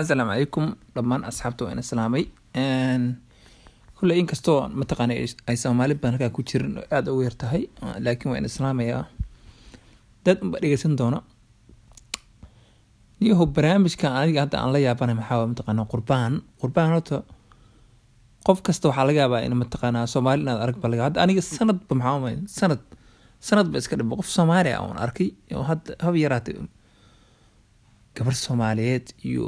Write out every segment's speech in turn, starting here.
asalaamu calaykum dhammaan asxaabta waan islaamay. Kulley inkastoo mataqaana ay soomaali badan ku jirin oo aada ugu yartahay laakiin waan islaamayaa. Dad unba dhegeysan doona niyahow barnaamijkan aniga hadda aan la yaabanay maxaa mataqaana qurbaan. Qurbaan horta qof kasta waxaa laga yaabaa in mataqaanaa soomaali inaad arag ba hadda aniga sanadba maxaa sanad sanad iska dhimo qof soomaali ah oon arkay oo hadda haba yaraatay gabar soomaaliyeed iyo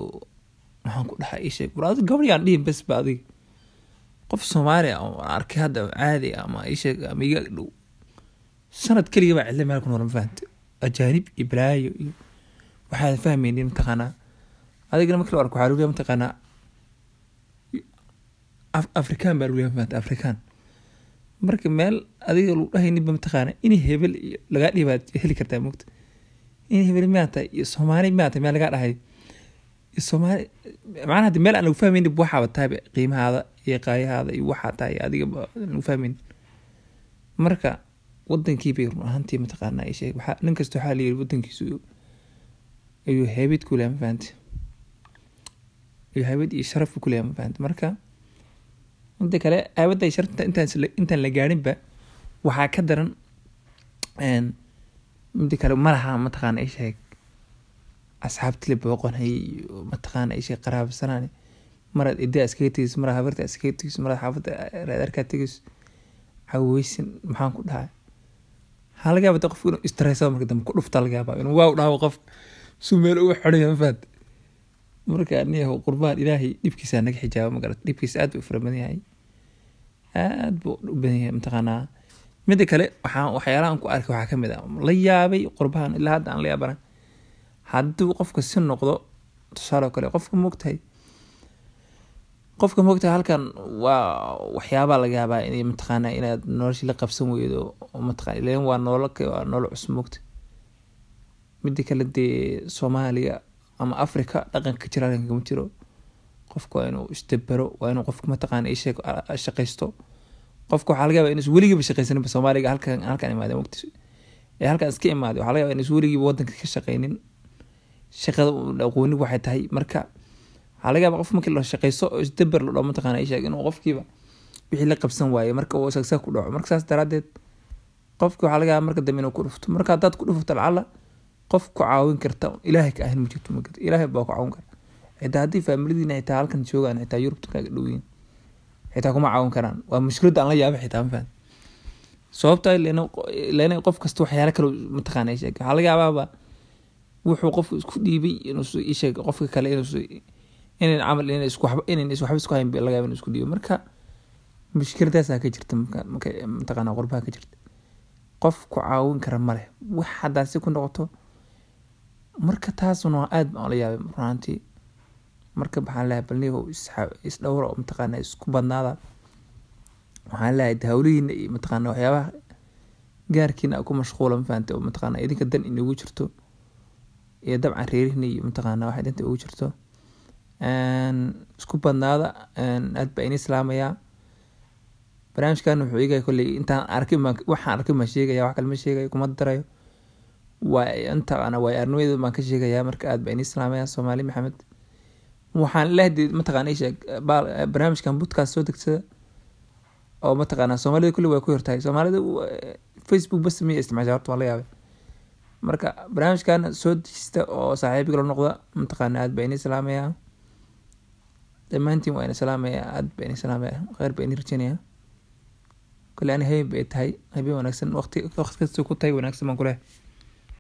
maxaan ku dhahay isheeg war adiga gabar yaan dhihin bes adiga. Qof soomaali ah arkay hadda caadi ah ama isheeg ama dhow sanad keliga baa cidla meel ku nool ma fahante ajaanib iyo balaayo iyo waxaad fahmaynin mataqaanaa adigana markii la arko waxaa lagu mataqaanaa afrikaan baa lagu leeyahay maanta afrikaan. Marka meel adiga lagu dhahayninba mataqaana inay hebel iyo lagaa dhihi baad heli kartaa mogta inay hebel miyaa tahay iyo soomaali miyaa tahay meel lagaa dhahay iyo soomaali macnaha meel aan lagu fahmaynin waxaaba tahayba qiimahaada iyo qaayahaada iyo waxaa tahay adiga lagu fahmaynin marka wadankii bay run ahaantii mataqaanaa waxaa nin kasta waxaa layiri wadankiisu ayuu heebid ku ma fahanti? Iyo heebid iyo sharaf ku ma fahanti? Marka inta kale aabada sharta intaan intaan la gaarinba waxaa ka daran mida kale malaha mataqaana sheeg asxaabtii la booqonay iyo mataqaana ay sheeg qaraabsanaan maraad idaa iskaga tegeyso maraad habarta iskaga tegeyso maraad xaafadda reedarkaa tegeyso caweysin maxaan ku dhahay waxaa yaaba qofku inuu istreesado marka dambe ku dhufta laga yaaba inuu waaw dhaho qof suu meel uga xodhaya ma fahat marka niyahow qurbaan ilaahay dhibkiisa naga xijaabo magarat dhibkiisa aad buu fara badan yahay aad buu u badan yahay mataqaanaa mida kale waxaa waxyaalahan ku arkay waxaa ka mid ah la yaabay qurbaan ilaa hadda aan la yaabana hadduu qofka si noqdo tusaale kale qofka moogtahay. Qofka moogtahay halkan waa waxyaabaa laga yaabaa inay mataqaanaa inaad noloshii la qabsan weydo mataqana ilan waa nolol waa nolol cusub moogta. Mida kale dee soomaaliya ama africa dhaqanka jira halkan kama jiro. Qofka waa inuu isdabero waa inuu qofka mataqaana shaqaysto. Qofka waxaa laga yaba inus weligiiba shaqaysaninba soomaaliga halkan halkan imaadeen waqti ee halkan iska imaaday waxaa laga yaba inus weligiiba wadanka ka shaqaynin shaqada aqoonin waxay tahay. Marka waxaa laga yaba qof markii la shaqaysto oo isdaber la dhao mataqaana isheeg inuu qofkiiba wixii la qabsan waaye marka uu sagsaa ku dhaco. Marka saas daraadeed qofki waxaa laga marka dambe inuu ku dhufto. Marka haddaad ku dhufto lacala qof ku caawin karta ilaahay ka ahin ma jirto ilaahay baa ku caawin kara xitaa haddii faamiladiina xitaa halkan joogaan xitaa yurubta kaaga dhowiin xitaa kuma caawin karaan. Waa mushkiladda aan la yaaba xitaa ma fahan sababta leena qof kasta waxyaala kale mataqaana sheeg waxaa laga wuxuu qofku isku dhiibay inuu isheeg qofka kale inan camal inan waxba isku hayn laga yaaba inuu isku dhiibo marka mushkiladaasaa ka jirta mataqaana qurbaha ka jirta. Qof ku caawin kara ma leh. Wax haddaa si ku noqoto marka taasuna aada baan la yaabay runaantii marka waxaan leeyahay balniho isdhowra oo mataqaana isku badnaada. Waxaan leeyahay hawlihiina iyo mataqaana waxyaabaha gaarkiina ku mashquula ma fahante oo mataqaana idinka dan inagu jirto iyo dabcan reerihina iyo mataqaana waxay danta ugu jirto. Isku badnaada aad baa ini islaamayaa. Barnaamijkan wuxuu eegaya kolley intaan arkay waxaan arkay baan sheegaya wax kale ma sheegayo kuma darayo. Waa intaqaana waay arnimadeeda baan ka sheegayaa marka aad baa ini islaamaya soomaali maxamed. Waxaan lehdi mataqaana isheeg barnaamijkan budkaas soo degsada oo mataqaana soomaalida kulli way ku yartahay. Soomaalida facebook bas miya isticmaasha horta waan la yaabay marka barnaamijkan soo dejista oo saaxiibiga la noqda mataqaana aad baa ini islaamaya? Dhammaantiin waa ini islaamaya aad baa ini islaamaya kheyr baa ini rajeynaya kale ani habeen bay tahay habeen wanaagsan waqti kasta ku tahay wanaagsan baan ku lehay